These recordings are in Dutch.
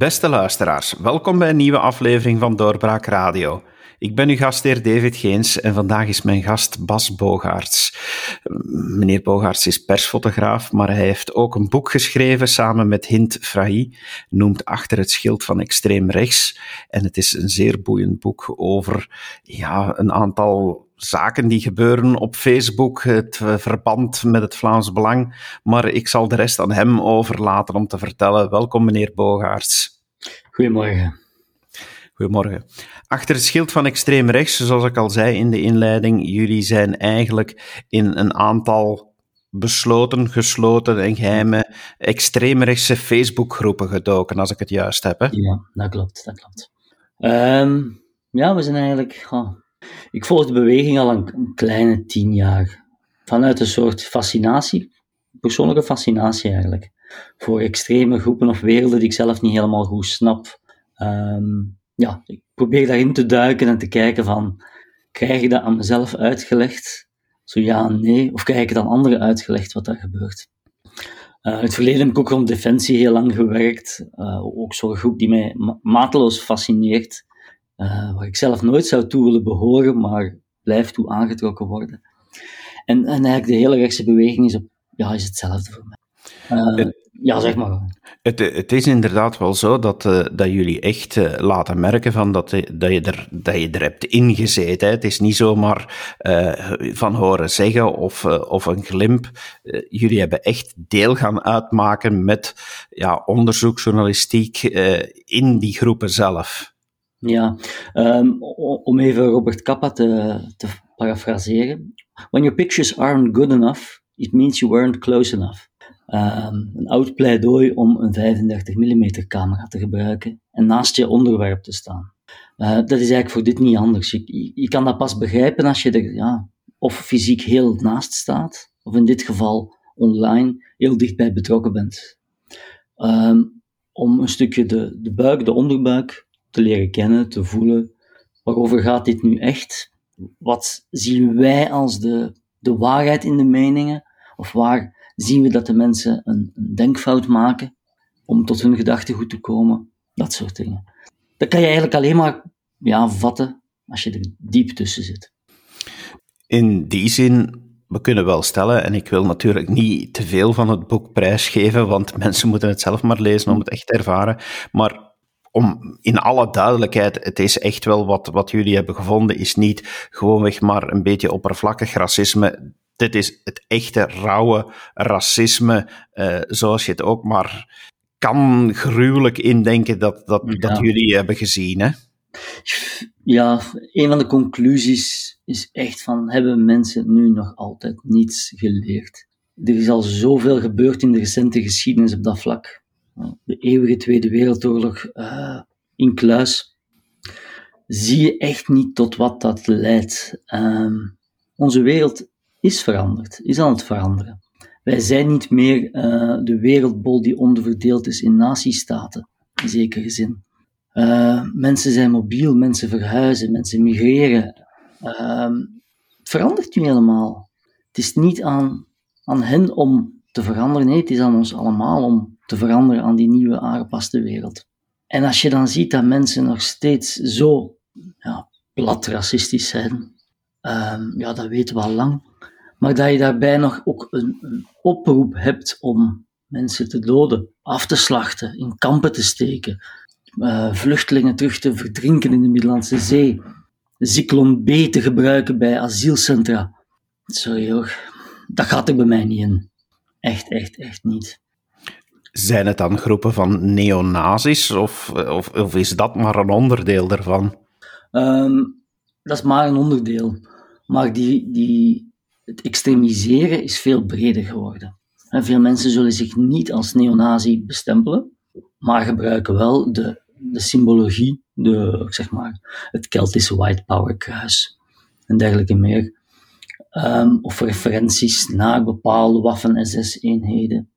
Beste luisteraars, welkom bij een nieuwe aflevering van Doorbraak Radio. Ik ben uw gastheer David Geens en vandaag is mijn gast Bas Bogaerts. Meneer Bogaerts is persfotograaf, maar hij heeft ook een boek geschreven samen met Hint Frahi, noemt Achter het schild van extreem rechts. En het is een zeer boeiend boek over ja, een aantal zaken die gebeuren op Facebook, het verband met het Vlaams Belang. Maar ik zal de rest aan hem overlaten om te vertellen. Welkom, meneer Bogaerts. Goedemorgen. Goedemorgen. Achter het schild van extreem rechts, zoals ik al zei in de inleiding, jullie zijn eigenlijk in een aantal besloten, gesloten en geheime extreemrechtse Facebookgroepen gedoken, als ik het juist heb. Hè? Ja, dat klopt, dat klopt. Um, ja, we zijn eigenlijk... Ik volg de beweging al een, een, kleine tien jaar. Vanuit een soort fascinatie, persoonlijke fascinatie eigenlijk, voor extreme groepen of werelden die ik zelf niet helemaal goed snap. Um, ja, ik probeer daarin te duiken en te kijken van, krijg ik dat aan mezelf uitgelegd? Zo ja nee. Of krijg ik het aan anderen uitgelegd wat daar gebeurt? Uh, in het verleden heb ik ook rond Defensie heel lang gewerkt. Uh, ook zo'n groep die mij ma mateloos fascineert. Uh, waar ik zelf nooit zou toe willen behoren, maar blijf toe aangetrokken worden. En, en eigenlijk de hele rechtse beweging is, op, ja, is hetzelfde voor mij. Ja, zeg maar. Het, het is inderdaad wel zo dat, uh, dat jullie echt uh, laten merken van dat, dat, je er, dat je er hebt ingezeten. Hè. Het is niet zomaar uh, van horen zeggen of, of een glimp. jullie hebben echt deel gaan uitmaken met ja, onderzoeksjournalistiek in die groepen zelf. Ja, um, om even Robert Kappa te, te parafraseren. When your pictures aren't good enough, it means you weren't close enough. Um, een oud pleidooi om een 35 mm camera te gebruiken en naast je onderwerp te staan. Uh, dat is eigenlijk voor dit niet anders. Je, je, kan dat pas begrijpen als je er ja, of fysiek heel naast staat, of in dit geval online heel dichtbij betrokken bent. Um, om een stukje de, de buik, de onderbuik te leren kennen, te voelen. Waarover gaat dit nu echt? Wat zien wij als de, de waarheid in de meningen? Of waar zien we dat de mensen een, denkfout maken om tot hun gedachtegoed te komen, dat soort dingen. Dat kan je eigenlijk alleen maar ja, vatten als je er diep tussen zit. In die zin, we kunnen wel stellen, en ik wil natuurlijk niet te veel van het boek prijsgeven, want mensen moeten het zelf maar lezen om het echt te ervaren. Maar om in alle duidelijkheid, het is echt wel wat, wat jullie hebben gevonden, is niet gewoonweg maar een beetje oppervlakkig racisme dit is het echte rauwe racisme, uh, zoals je het ook maar kan gruwelijk indenken dat, dat, ja. dat jullie hebben gezien. Hè? Ja, een van de conclusies is echt van, hebben mensen nu nog altijd niets geleerd? Er is al zoveel gebeurd in de recente geschiedenis op dat vlak. De eeuwige Tweede Wereldoorlog uh, in kluis. Zie je echt niet tot wat dat leidt. Uh, onze wereld is veranderd, is aan het veranderen. Wij zijn niet meer uh, de wereldbol die onderverdeeld is in natiestaten, in zekere zin. Uh, mensen zijn mobiel, mensen verhuizen, mensen migreren. Uh, het verandert nu helemaal. Het is niet aan, aan hen om te veranderen, nee, het is aan ons allemaal om te veranderen aan die nieuwe aangepaste wereld. En als je dan ziet dat mensen nog steeds zo ja, plat racistisch zijn, um, ja, dat weten we al lang maar dat je daarbij nog ook een, een oproep hebt om mensen te doden, af te slachten, in kampen te steken, uh, vluchtelingen terug te verdrinken in de Middellandse Zee, Zyklon B te gebruiken bij asielcentra. Sorry hoor, dat gaat er bij mij niet in. Echt, echt, echt niet. Zijn het dan groepen van neonazis of, of, of is dat maar een onderdeel daarvan? Um, dat is maar een onderdeel. Maar die, die, het extremiseren is veel breder geworden. En veel mensen zullen zich niet als neonazi bestempelen, maar gebruiken wel de, de symbologie, de, zeg maar, het Keltische White Power kruis en dergelijke meer. Um, of referenties naar bepaalde Waffen-SS-eenheden.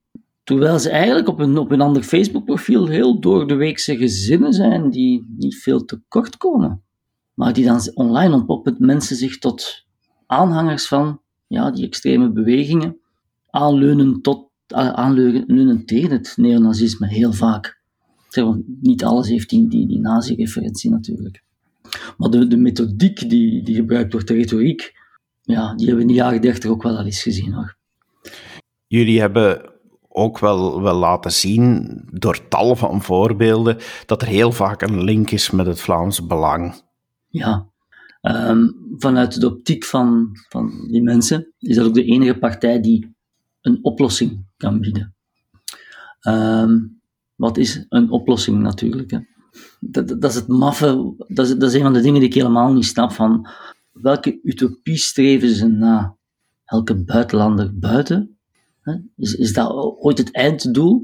Terwijl ze eigenlijk op een, op een ander Facebook-profiel heel door de weekse gezinnen zijn die niet veel tekort komen. Maar die dan online ontpoppen mensen zich tot aanhangers van ja, die extreme bewegingen aanleunen, tot, aanleunen tegen het neonazisme heel vaak. niet alles heeft die, die, die nazi-referentie natuurlijk. Maar de, de methodiek die, die gebruikt wordt, de retoriek, ja, die hebben we in de jaren dertig ook wel al eens gezien hoor. Jullie hebben ook wel, wel laten zien, door tal van voorbeelden, dat er heel vaak een link is met het Vlaams Belang. Ja, um, vanuit de optiek van, van die mensen is dat ook de enige partij die een oplossing kan bieden. Um, wat is een oplossing natuurlijk? Hè? Dat, dat, is het maffe, dat is, een van de dingen die ik helemaal niet snap. Van welke utopie streven ze na? Elke buitenlander buiten? Hè? Is, is dat ooit het einddoel?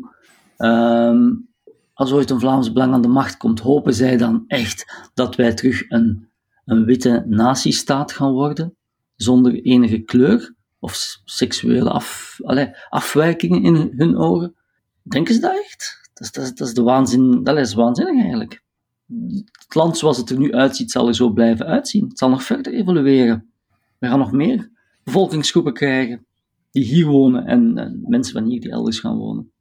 Um, als ooit een Vlaams Belang aan de macht komt, hopen zij dan echt dat wij terug een, een witte natiestaat gaan worden, zonder enige kleur of seksuele af, allez, afwijkingen in hun ogen? Denken ze dat echt? Dat is, dat is, de waanzin, dat is waanzinnig eigenlijk. Het land zoals het er nu uitziet, zal er zo blijven uitzien. Het zal nog verder evolueren. We gaan nog meer bevolkingsgroepen krijgen die hier wonen en, en mensen van hier die elders gaan wonen.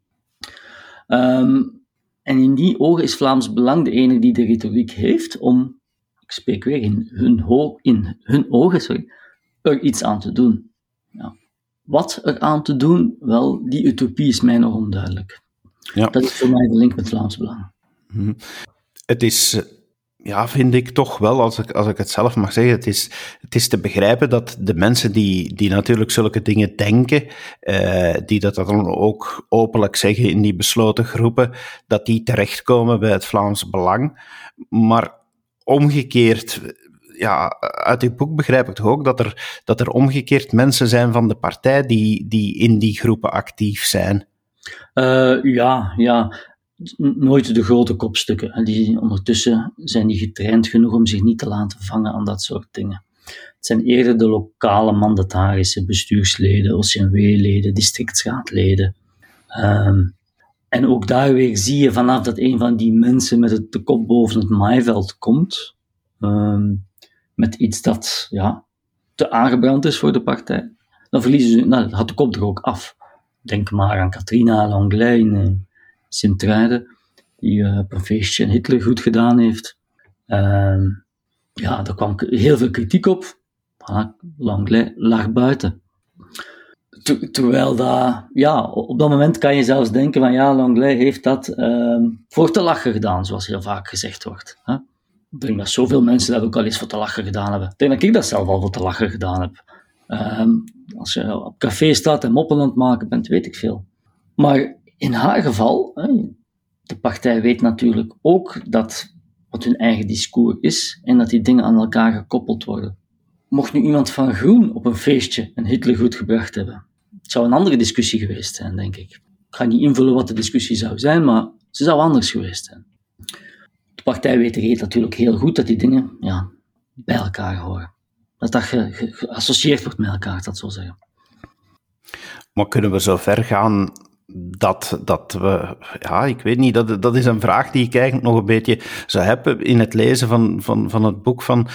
Um, en in die ogen is Vlaams Belang de enige die de retoriek heeft om, ik spreek weer in hun, in hun ogen, sorry, er iets aan te doen. Ja. Wat er aan te doen? Wel, die utopie is mij nog onduidelijk. Ja. Dat is voor mij de link met Vlaams Belang. Mhm. Het is, ja, vind ik toch wel, als ik, als ik het zelf mag zeggen, het is, het is te begrijpen dat de mensen die, die natuurlijk zulke dingen denken, uh, die dat dan ook openlijk zeggen in die besloten groepen, dat die terechtkomen bij het Vlaams Belang. Maar omgekeerd ja, uit uw boek begrijp ik toch ook dat er, dat er omgekeerd mensen zijn van de partij die, die in die groepen actief zijn. Uh, ja, ja. Nooit de grote kopstukken. En die, ondertussen zijn die getraind genoeg om zich niet te laten vangen aan dat soort dingen. Het zijn eerder de lokale mandatarissen, bestuursleden, OCMW-leden, districtsraadleden. Um, en ook daar weer zie je vanaf dat een van die mensen met het, de kop boven het maaiveld komt. Um, met iets dat ja, te aangebrand is voor de partij. Dan verliezen ze, nou, had de kop er ook af. Denk maar aan Katrina Langley in uh, Sint-Truiden, die uh, op een feestje Hitler goed gedaan heeft. Uh, ja, daar kwam heel veel kritiek op. Langley lag buiten. Terwijl dat, ja, op dat moment kan je zelfs denken van ja, Langley heeft dat ehm, voor te lachen gedaan, zoals heel vaak gezegd wordt. Hè? Ik denk dat zoveel mensen dat ook al eens voor te lachen gedaan hebben. Ik denk dat ik dat zelf al voor te lachen gedaan heb. Um, als je op café staat en moppen aan het maken bent, weet ik veel. Maar in haar geval, de partij weet natuurlijk ook dat wat hun eigen discours is en dat die dingen aan elkaar gekoppeld worden. Mocht nu iemand van Groen op een feestje een Hitler goed gebracht hebben, het zou een andere discussie geweest zijn, denk ik. Ik ga niet invullen wat de discussie zou zijn, maar ze zou anders geweest zijn. De partij weet natuurlijk heel goed dat die dingen ja, bij elkaar horen dat dat ge, geassocieerd wordt met elkaar, dat zo zeggen. Maar kunnen we zo ver gaan dat, dat we, ja, ik weet niet, dat, dat is een vraag die ik eigenlijk nog een beetje zou hebben in het lezen van, van, van het boek van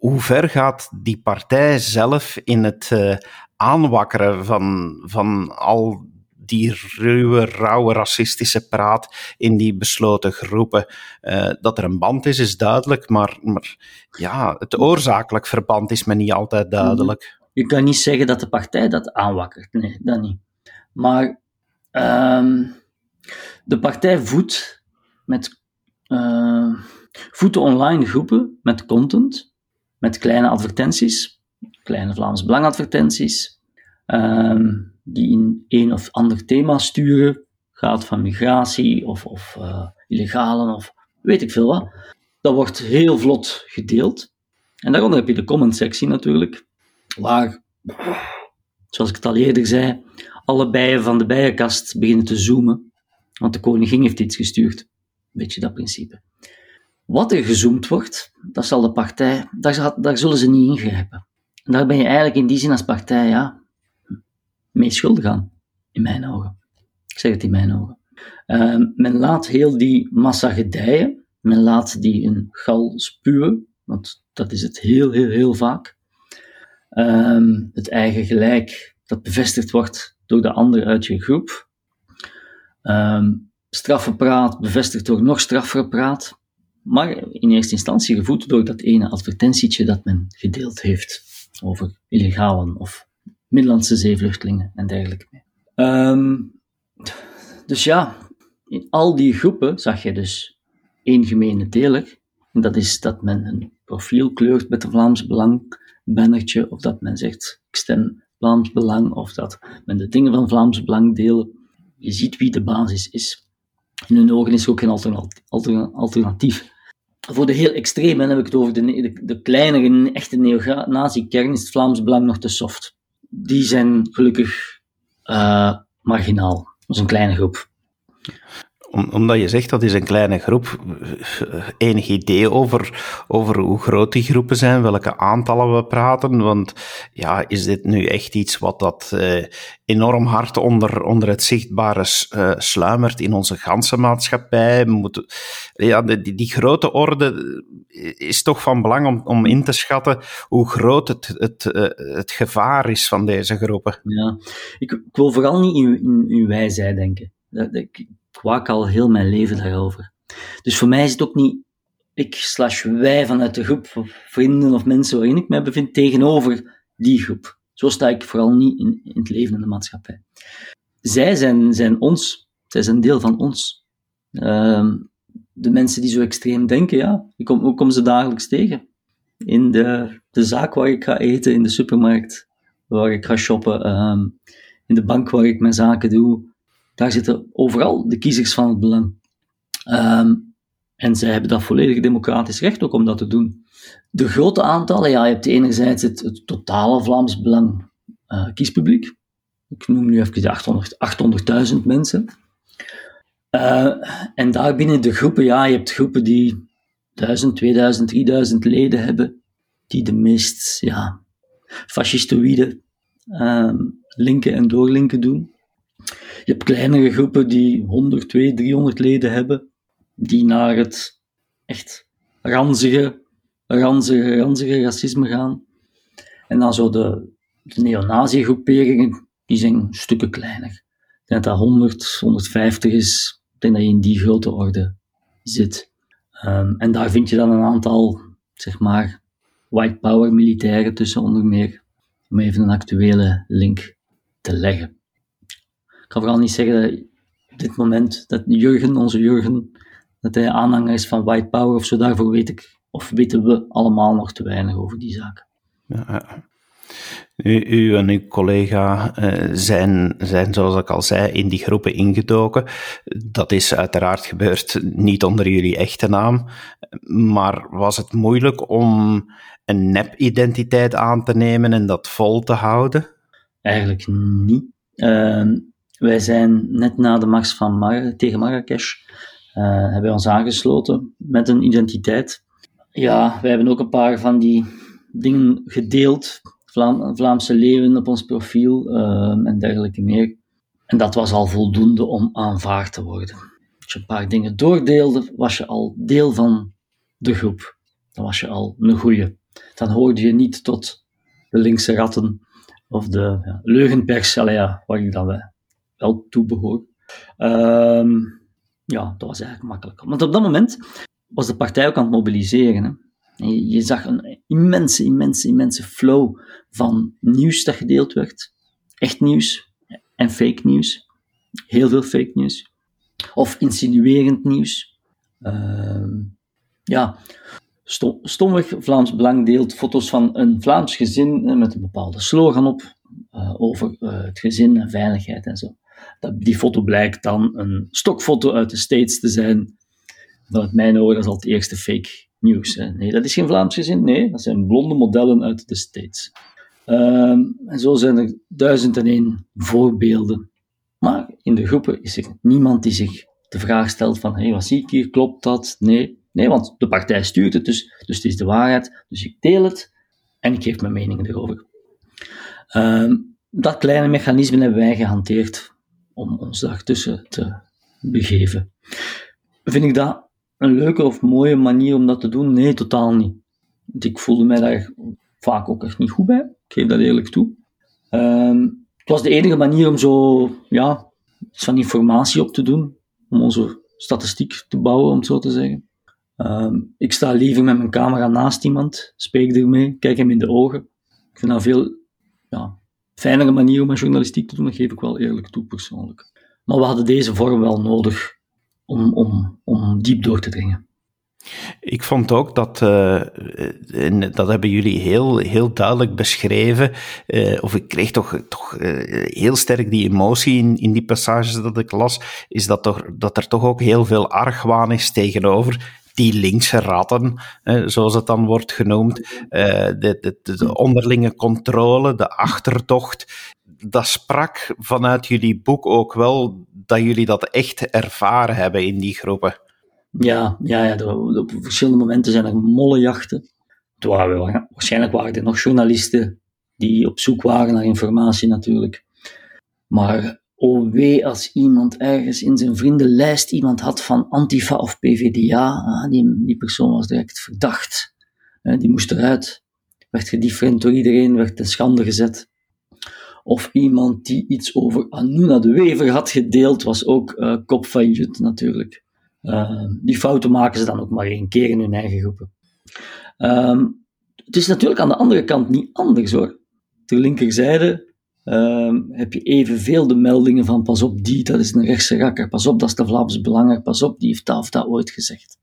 hoe ver gaat die partij zelf in het uh, aanwakkeren van, van al die ruwe, rauwe, racistische praat in die besloten groepen. Uh, dat er een band is, is duidelijk, maar, maar ja, het oorzakelijk verband is me niet altijd duidelijk. Je kan niet zeggen dat de partij dat aanwakkert, nee, dat niet. Maar um, de partij voedt met uh, voedt online groepen met content, met kleine advertenties, kleine Vlaams Belangadvertenties, um, die in een of ander thema sturen, gaat van migratie of, of uh, illegalen of weet ik veel wat. Dat wordt heel vlot gedeeld. En daaronder heb je de comment-sectie natuurlijk, waar, zoals ik het al eerder zei, alle bijen van de bijenkast beginnen te zoomen, want de koningin heeft iets gestuurd. Beetje dat principe. Wat er gezoomd wordt, dat zal de partij, daar, daar zullen ze niet ingrijpen. En daar ben je eigenlijk in die zin als partij, ja, mee schuldig aan, in mijn ogen. Ik zeg het in mijn ogen. Uh, men laat heel die massa gedijen, men laat die een gal spuwen, want dat is het heel, heel, heel vaak. Uh, het eigen gelijk dat bevestigd wordt door de ander uit je groep. Uh, straffe praat bevestigd door nog straffere praat, maar in eerste instantie gevoed door dat ene advertentietje dat men gedeeld heeft over illegalen of Middellandse zeevluchtelingen en dergelijke. Um, dus ja, in al die groepen zag je dus één gemene deler, en dat is dat men een profiel kleurt met een Vlaams Belang bannertje, of dat men zegt, ik stem Vlaams Belang, of dat men de dingen van Vlaams Belang delen. Je ziet wie de basis is. In hun ogen is er ook geen alternatief. Voor de heel extreme, heb ik het over de, de, kleinere, echte neonazi-kern, is het Vlaams Belang nog te soft. Die zijn gelukkig uh, marginaal. Dat is een kleine groep omdat je zegt dat is een kleine groep, enig idee over, over hoe groot die groepen zijn, welke aantallen we praten? Want ja, is dit nu echt iets wat dat eh, enorm hard onder, onder het zichtbare uh, sluimert in onze ganse maatschappij? Ja, die, die grote orde is toch van belang om, om in te schatten hoe groot het, het, uh, het gevaar is van deze groepen. Ja, ik, ik wil vooral niet in, in, in denken. Dat, ik, ik waak al heel mijn leven daarover. Dus voor mij is het ook niet ik slash wij vanuit de groep of vrienden of mensen waarin ik mij bevind tegenover die groep. Zo sta ik vooral niet in, in het leven in de maatschappij. Zij zijn, zijn ons, zij zijn deel van ons. Uh, de mensen die zo extreem denken, ja, ik kom, ik kom ze dagelijks tegen. In de, de zaak waar ik ga eten, in de supermarkt waar ik ga shoppen, uh, in de bank waar ik mijn zaken doe, daar zitten overal de kiezers van het belang. Um, en zij hebben dat volledig democratisch recht ook om dat te doen. De grote aantallen, ja, je hebt enerzijds het, totale Vlaams Belang uh, kiespubliek. Ik noem nu even de 800.000 mensen. Uh, en daarbinnen de groepen, ja, je hebt groepen die 1000, 2000, 3000 leden hebben, die de meest ja, fascistoïde uh, linken en doorlinken doen. Je hebt kleinere groepen die 100, 200, 300 leden hebben, die naar het echt ranzige, ranzige, ranzige racisme gaan. En dan zo de, de neonazi-groeperingen, die zijn stukken kleiner. Ik denk dat dat 100, 150 is. Ik denk dat je in die grote orde zit. Um, en daar vind je dan een aantal, zeg maar, white power militairen tussen onder meer, om even een actuele link te leggen. Ik kan vooral niet zeggen dat op dit moment dat Jurgen, onze Jurgen, dat hij aanhanger is van white power of zo. Daarvoor weet ik, of weten we allemaal nog te weinig over die zaken. Ja, u, u, en uw collega uh, zijn, zijn, zoals ik al zei, in die groepen ingedoken. Dat is uiteraard gebeurd niet onder jullie echte naam. Maar was het moeilijk om een nep-identiteit aan te nemen en dat vol te houden? Eigenlijk niet. Uh, wij zijn net na de mars van Mar tegen Marrakesh, uh, hebben we ons aangesloten met een identiteit. Ja, wij hebben ook een paar van die dingen gedeeld, Vlaam, Vlaamse leeuwen op ons profiel uh, en dergelijke meer. En dat was al voldoende om aanvaard te worden. Als je een paar dingen doordeelde, was je al deel van de groep. Dan was je al een goeie. Dan hoorde je niet tot de linkse ratten of de ja, leugenpers, ja, waar ik dan wel toe behoor. Ehm, ja, dat was eigenlijk makkelijk. Want op dat moment was de partij ook aan het mobiliseren. Hè. Je, zag een immense, immense, immense flow van nieuws dat gedeeld werd. Echt nieuws en fake nieuws. Heel veel fake nieuws. Of insinuerend nieuws. Uh, ja, stomweg Vlaams Belang deelt foto's van een Vlaams gezin met een bepaalde slogan op. Uh, over uh, het gezin en veiligheid en zo. Dat, die foto blijkt dan een stokfoto uit de States te zijn. Vanuit mijn ogen, is al het eerste fake nieuws. Hè. Nee, dat is geen Vlaams gezin. Nee, dat zijn blonde modellen uit de States. Um, en zo zijn er duizend en één voorbeelden. Maar in de groepen is er niemand die zich de vraag stelt van, hey, wat zie ik hier, klopt dat? Nee, nee, want de partij stuurt het, dus, dus het is de waarheid. Dus ik deel het en ik geef mijn mening erover. Um, dat kleine mechanisme hebben wij gehanteerd om ons daartussen te begeven. Vind ik dat een leuke of mooie manier om dat te doen? Nee, totaal niet. Ik voelde mij daar vaak ook echt niet goed bij. Ik geef dat eerlijk toe. Um, het was de enige manier om zo, ja, van informatie op te doen. om onze statistiek te bouwen, om het zo te zeggen. Ehm, ik sta liever met mijn camera naast iemand, spreek ermee, kijk hem in de ogen. Ik vind dat veel ja, fijnere manier om mijn journalistiek te doen, dat geef ik wel eerlijk toe persoonlijk. Maar we hadden deze vorm wel nodig om, om, om diep door te dringen. Ik vond ook dat, uh, en dat hebben jullie heel, heel duidelijk beschreven, uh, of ik kreeg toch, toch heel sterk die emotie in, in die passages dat ik las, is dat, toch, dat er toch ook heel veel argwaan is tegenover die linkse ratten, zoals het dan wordt genoemd, de, de, de onderlinge controle, de achtertocht. Dat sprak vanuit jullie boek ook wel dat jullie dat echt ervaren hebben in die groepen. Ja, ja, ja op verschillende momenten zijn er mollenjachten. Waren, waarschijnlijk waren er nog journalisten die op zoek waren naar informatie natuurlijk. Maar oh wee als iemand ergens in zijn vriendenlijst iemand had van Antifa of PVDA, ah, die, die persoon was direct verdacht. Die moest eruit. Werd gedifferent door iedereen, werd ten schande gezet. Of iemand die iets over Anuna de Wever had gedeeld, was ook uh, kop van Jut natuurlijk. Uh, die fouten maken ze dan ook maar één keer in hun eigen groepen. Uh, het is natuurlijk aan de andere kant niet anders hoor. Ter linkerzijde uh, heb je evenveel de meldingen van pas op die, dat is een rechtse rakker, pas op, dat is de Vlaams Belanger, pas op, die heeft dat of dat ooit gezegd.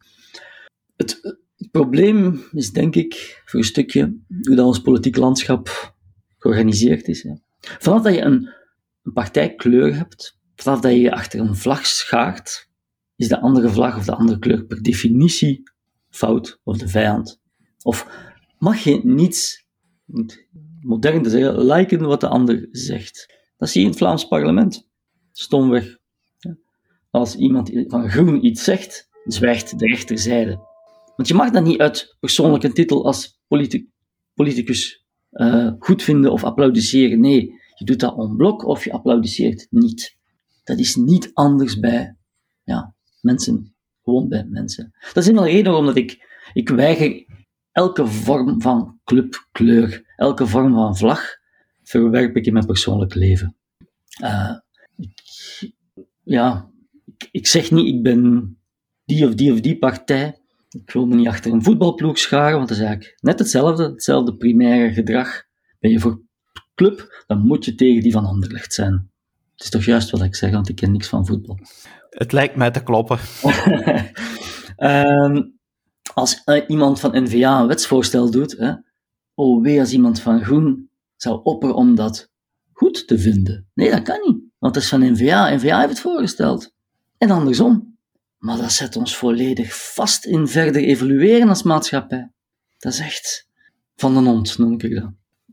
Het, het probleem is denk ik voor een stukje hoe dat ons politiek landschap georganiseerd is. Hè. Vanaf dat je een, een partijkleur hebt, vanaf dat je je achter een vlag schaart, is de andere vlag of de andere kleur per definitie fout of de vijand. Of mag je niets, modern te zeggen, liken wat de ander zegt. Dat zie je in het Vlaams parlement. Stomweg. Als iemand van groen iets zegt, zwijgt de rechterzijde. Want je mag dat niet uit persoonlijke titel als politicus uh, goed vinden of applaudisseren. Nee, je doet dat on blok of je applaudisseert niet. Dat is niet anders bij ja, mensen. Gewoon bij mensen. Dat is een reden waarom ik, ik weiger elke vorm van clubkleur, elke vorm van vlag, verwerp ik in mijn persoonlijk leven. Uh, ik, ja, ik, ik zeg niet, ik ben die of die of die partij. Ik wil me niet achter een voetbalploeg scharen, want dat is eigenlijk net hetzelfde, hetzelfde primaire gedrag. Ben je voor club, dan moet je tegen die van Anderlecht zijn. Het is toch juist wat ik zeg, want ik ken niks van voetbal. Het lijkt mij te kloppen. um, als uh, iemand van NVA een wetsvoorstel doet, hè, oh wee als iemand van Groen zou opperen om dat goed te vinden. Nee, dat kan niet, want dat is van NVA. NVA heeft het voorgesteld. En andersom. Maar dat zet ons volledig vast in verder evolueren als maatschappij. Dat is echt van de hond, noem ik dat.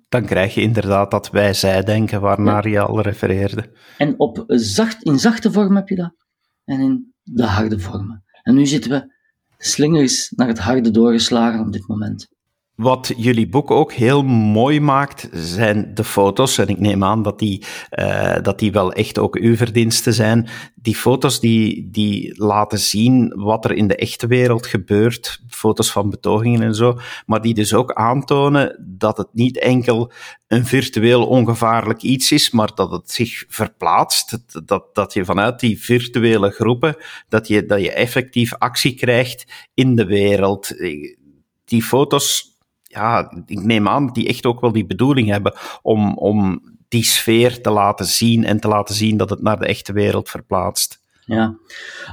Dan krijg je inderdaad dat wij-zij-denken waarnaar je al refereerde. En op zacht, in zachte vorm heb je dat. En in de harde vormen. En nu zitten we slingers naar het harde doorgeslagen op dit moment. Wat jullie boek ook heel mooi maakt, zijn de foto's. En ik neem aan dat die, uh, dat die wel echt ook uw verdiensten zijn. Die foto's die, die laten zien wat er in de echte wereld gebeurt. Foto's van betogingen en zo. Maar die dus ook aantonen dat het niet enkel een virtueel ongevaarlijk iets is, maar dat het zich verplaatst. Dat, dat je vanuit die virtuele groepen, dat je, dat je effectief actie krijgt in de wereld. Die foto's ja, ik neem aan dat die echt ook wel die bedoeling hebben om, om die sfeer te laten zien en te laten zien dat het naar de echte wereld verplaatst. Ja,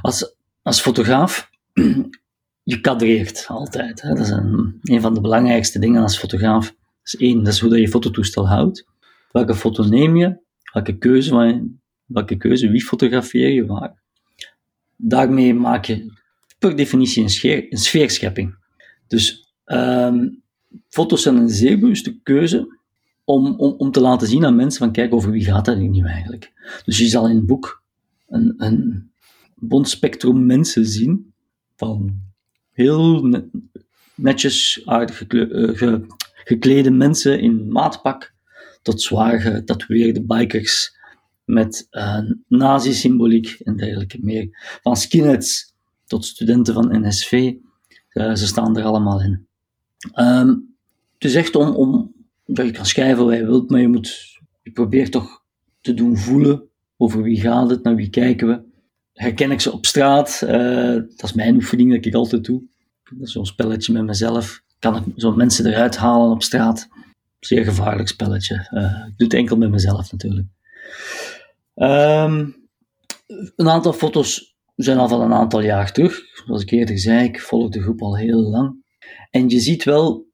als, als fotograaf, je kadreert altijd. Hè. Dat is een, een van de belangrijkste dingen als fotograaf. Dat is één, dat is hoe dat je fototoestel houdt. Welke foto neem je? Welke keuze, welke keuze wie fotografeer je waar? Daarmee maak je per definitie een, scheer, een sfeerschepping. Dus um, foto's zijn een zeer bewuste keuze om, om, om te laten zien aan mensen van kijk, over wie gaat dat nu eigenlijk. Dus je zal in het boek een, een bond spectrum mensen zien van heel netjes aardig eh, geklede mensen in maatpak tot zwaar getatoeëerde bikers met uh, nazi-symboliek en dergelijke meer. Van skinheads tot studenten van NSV, uh, ze staan er allemaal in. Um, het is echt om, om, dat je kan schrijven wat je wilt, maar je moet, je probeert toch te doen voelen over wie gaat het, naar wie kijken we. herken ik ze op straat. Uh, dat is mijn oefening dat ik altijd doe. Zo'n spelletje met mezelf. Kan ik zo mensen eruit halen op straat? Zeer gevaarlijk spelletje. Uh, ik doe het enkel met mezelf natuurlijk. Um, een aantal foto's zijn al van een aantal jaar terug. Zoals ik eerder zei, ik volg de groep al heel lang. En je ziet wel,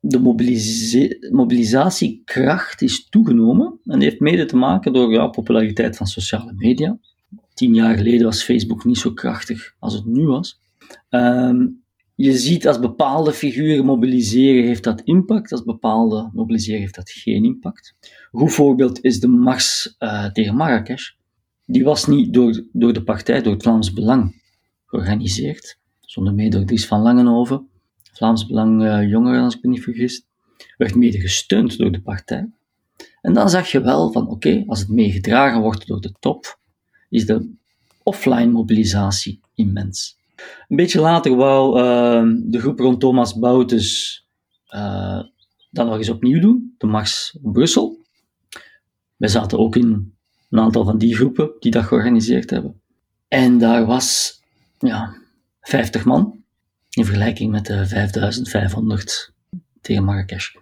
de mobilisatiekracht is toegenomen. En heeft mede te maken door ja, populariteit van sociale media. Tien jaar geleden was Facebook niet zo krachtig als het nu was. Um, je ziet als bepaalde figuren mobiliseren heeft dat impact, als bepaalde mobiliseren heeft dat geen impact. Een goed voorbeeld is de mars uh, tegen Marrakesh. Die was niet door, door de partij, door het Vlaams Belang georganiseerd, zonder mee door Dries van Langenhoven, Vlaams Belang uh, Jongeren, als ik me niet vergis, werd mede gesteund door de partij. En dan zag je wel van, oké, als het meegedragen wordt door de top, is de offline mobilisatie immens. Een beetje later wou uh, de groep rond Thomas Boutes uh, dat nog eens opnieuw doen, de Mars Brussel. Wij zaten ook in een aantal van die groepen die dat georganiseerd hebben. En daar was ja, 50 man, in vergelijking met de 5500 tegen Marrakesh.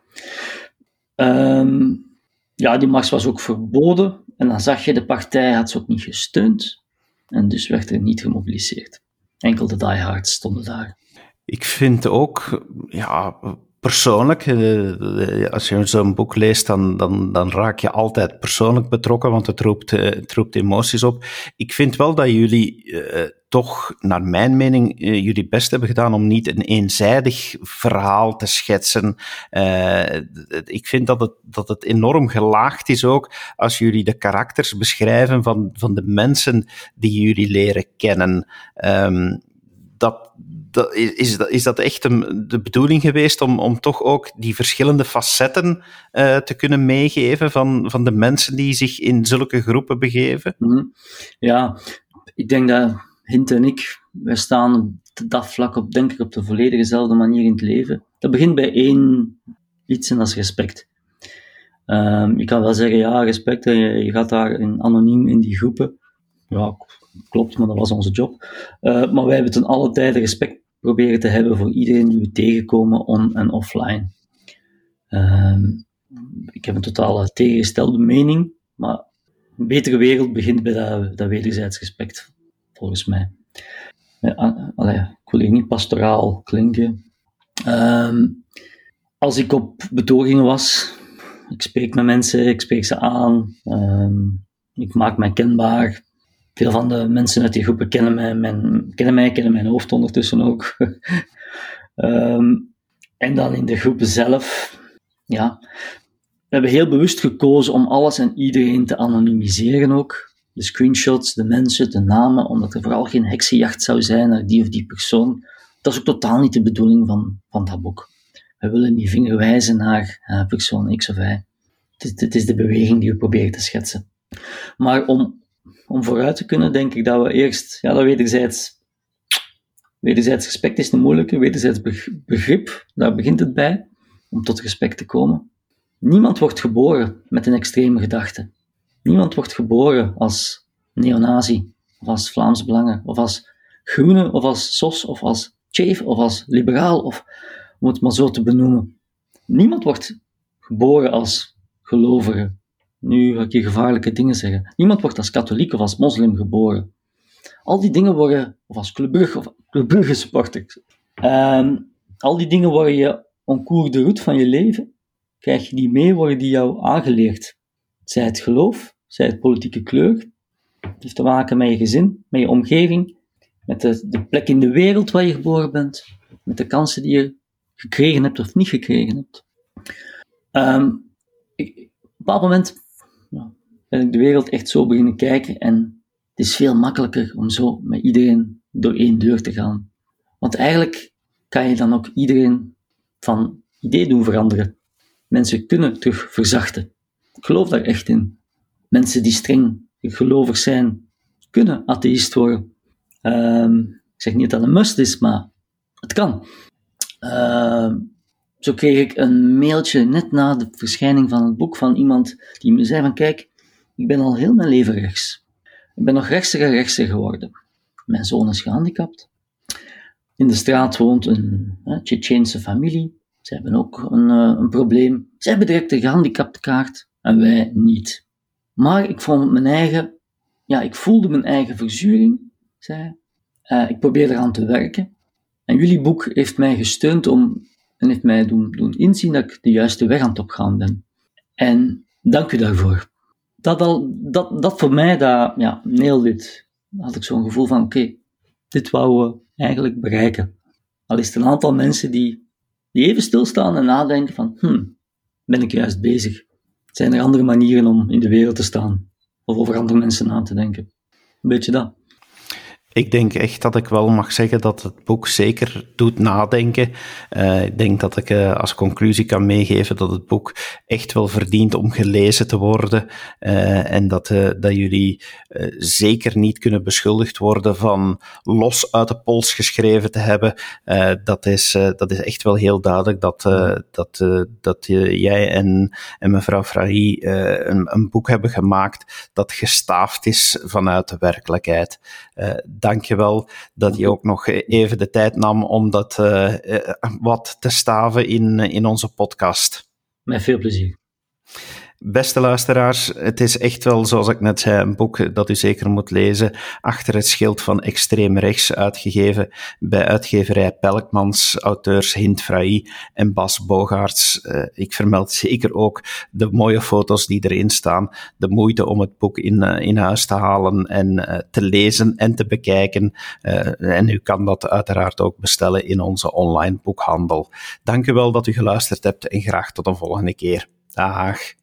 Um, ja, die mars was ook verboden. En dan zag je, de partij had ze ook niet gesteund. En dus werd er niet gemobiliseerd. Enkel de diehards stonden daar. Ik vind ook, ja, persoonlijk, eh, als je zo'n boek leest, dan, dan, dan raak je altijd persoonlijk betrokken, want het roept, eh, het roept emoties op. Ik vind wel dat jullie toch, naar mijn mening, uh, jullie best hebben gedaan om niet een eenzijdig verhaal te schetsen. Ik vind dat het, dat het enorm gelaagd is ook als jullie de karakters beschrijven van, van de mensen die jullie leren kennen. Um, dat, is, dat, is dat echt de bedoeling geweest om, om toch ook die verschillende facetten uh, te kunnen meegeven van, van de mensen die zich in zulke groepen begeven? Mm Ja, ik denk dat Hint en ik, wij staan op dat vlak op, denk ik, op de volledig dezelfde manier in het leven. Dat begint bij één iets en dat is respect. Um, je kan wel zeggen, ja, respect, je, je gaat daar in, anoniem in die groepen. Ja, klopt, maar dat was onze job. Uh, maar wij hebben ten alle tijde respect proberen te hebben voor iedereen die we tegenkomen on- en offline. Um, ik heb een totale tegengestelde mening, maar een betere wereld begint bij dat, dat wederzijds respect, volgens mij. Allee, ik wil niet pastoraal klinken. Um, als ik op betogingen was, ik spreek met mensen, ik spreek ze aan, um, ik maak mij kenbaar, veel van de mensen uit die groepen kennen mij, mijn, kennen, mij, kennen mijn hoofd ondertussen ook. um, en dan in de groepen zelf, ja. We hebben heel bewust gekozen om alles en iedereen te anonimiseren ook. De screenshots, de mensen, de namen, omdat er vooral geen heksenjacht zou zijn naar die of die persoon. Dat is ook totaal niet de bedoeling van, van dat boek. We willen niet vinger wijzen naar uh, persoon X of Y. Het, het is de beweging die we proberen te schetsen. Maar om om vooruit te kunnen, denk ik dat we eerst, ja, dat wederzijds, wederzijds respect is een moeilijke, wederzijds begrip, daar begint het bij, om tot respect te komen. Niemand wordt geboren met een extreme gedachte. Niemand wordt geboren als neonazi, of als Vlaams Belangen, of als Groene, of als SOS, of als Chef, of als liberaal, of om het maar zo te benoemen. Niemand wordt geboren als gelovige, nu ga ik je gevaarlijke dingen zeggen. Niemand wordt als katholiek of als moslim geboren. Al die dingen worden, of als Club Brugge, of Club Brugge supporter. Um, al die dingen worden je oncours de route van je leven. Krijg je die mee, worden die jou aangeleerd. Zij het geloof, zij het politieke kleur. Het heeft te maken met je gezin, met je omgeving, met de, de plek in de wereld waar je geboren bent, met de kansen die je gekregen hebt of niet gekregen hebt. Ik, op een bepaald moment ben ik de wereld echt zo beginnen kijken en het is veel makkelijker om zo met iedereen door één deur te gaan. Want eigenlijk kan je dan ook iedereen van idee doen veranderen. Mensen kunnen terug verzachten. Ik geloof daar echt in. Mensen die streng gelovig zijn, kunnen atheïst worden. Um, ik zeg niet dat het een must is, maar het kan. Uh, zo kreeg ik een mailtje net na de verschijning van het boek van iemand die me zei van kijk, ik ben al heel mijn leven rechts. Ik ben nog rechtser en rechtser geworden. Mijn zoon is gehandicapt. In de straat woont een Tsjetsjeense familie. Ze hebben ook een, uh, een probleem. Ze hebben direct een gehandicaptenkaart en wij niet. Maar ik vond mijn eigen, ja, ik voelde mijn eigen verzuring, zei uh, ik probeer eraan te werken. En jullie boek heeft mij gesteund om, en heeft mij doen, doen inzien dat ik de juiste weg aan het opgaan ben. En dank u daarvoor. Dat, al, dat, dat voor mij, dat, ja, heel dit, had ik zo'n gevoel van, oké, dit wouden we eigenlijk bereiken. Al is het een aantal mensen die, die even stilstaan en nadenken van, hmm, ben ik juist bezig? Zijn er andere manieren om in de wereld te staan? Of over andere mensen na te denken? Een beetje dat. Ik denk echt dat ik wel mag zeggen dat het boek zeker doet nadenken. Uh, ik denk dat ik uh, als conclusie kan meegeven dat het boek echt wel verdient om gelezen te worden. Uh, en dat, dat jullie zeker niet kunnen beschuldigd worden van los uit de pols geschreven te hebben. dat, is, dat is echt wel heel duidelijk dat, dat, dat jij en, en mevrouw Frahi een boek hebben gemaakt dat gestaafd is vanuit de werkelijkheid dank je wel dat je ook nog even de tijd nam om dat uh, wat te staven in, in onze podcast. Met veel plezier. Beste luisteraars, het is echt wel, zoals ik net zei, een boek dat u zeker moet lezen. Achter het schild van extreem rechts, uitgegeven bij uitgeverij Pelkmans, auteurs Hint en Bas Bogaerts. Uh, ik vermeld zeker ook de mooie foto's die erin staan, de moeite om het boek in, uh, in huis te halen en uh, te lezen en te bekijken. en u kan dat uiteraard ook bestellen in onze online boekhandel. Dank u wel dat u geluisterd hebt en graag tot een volgende keer. Dag.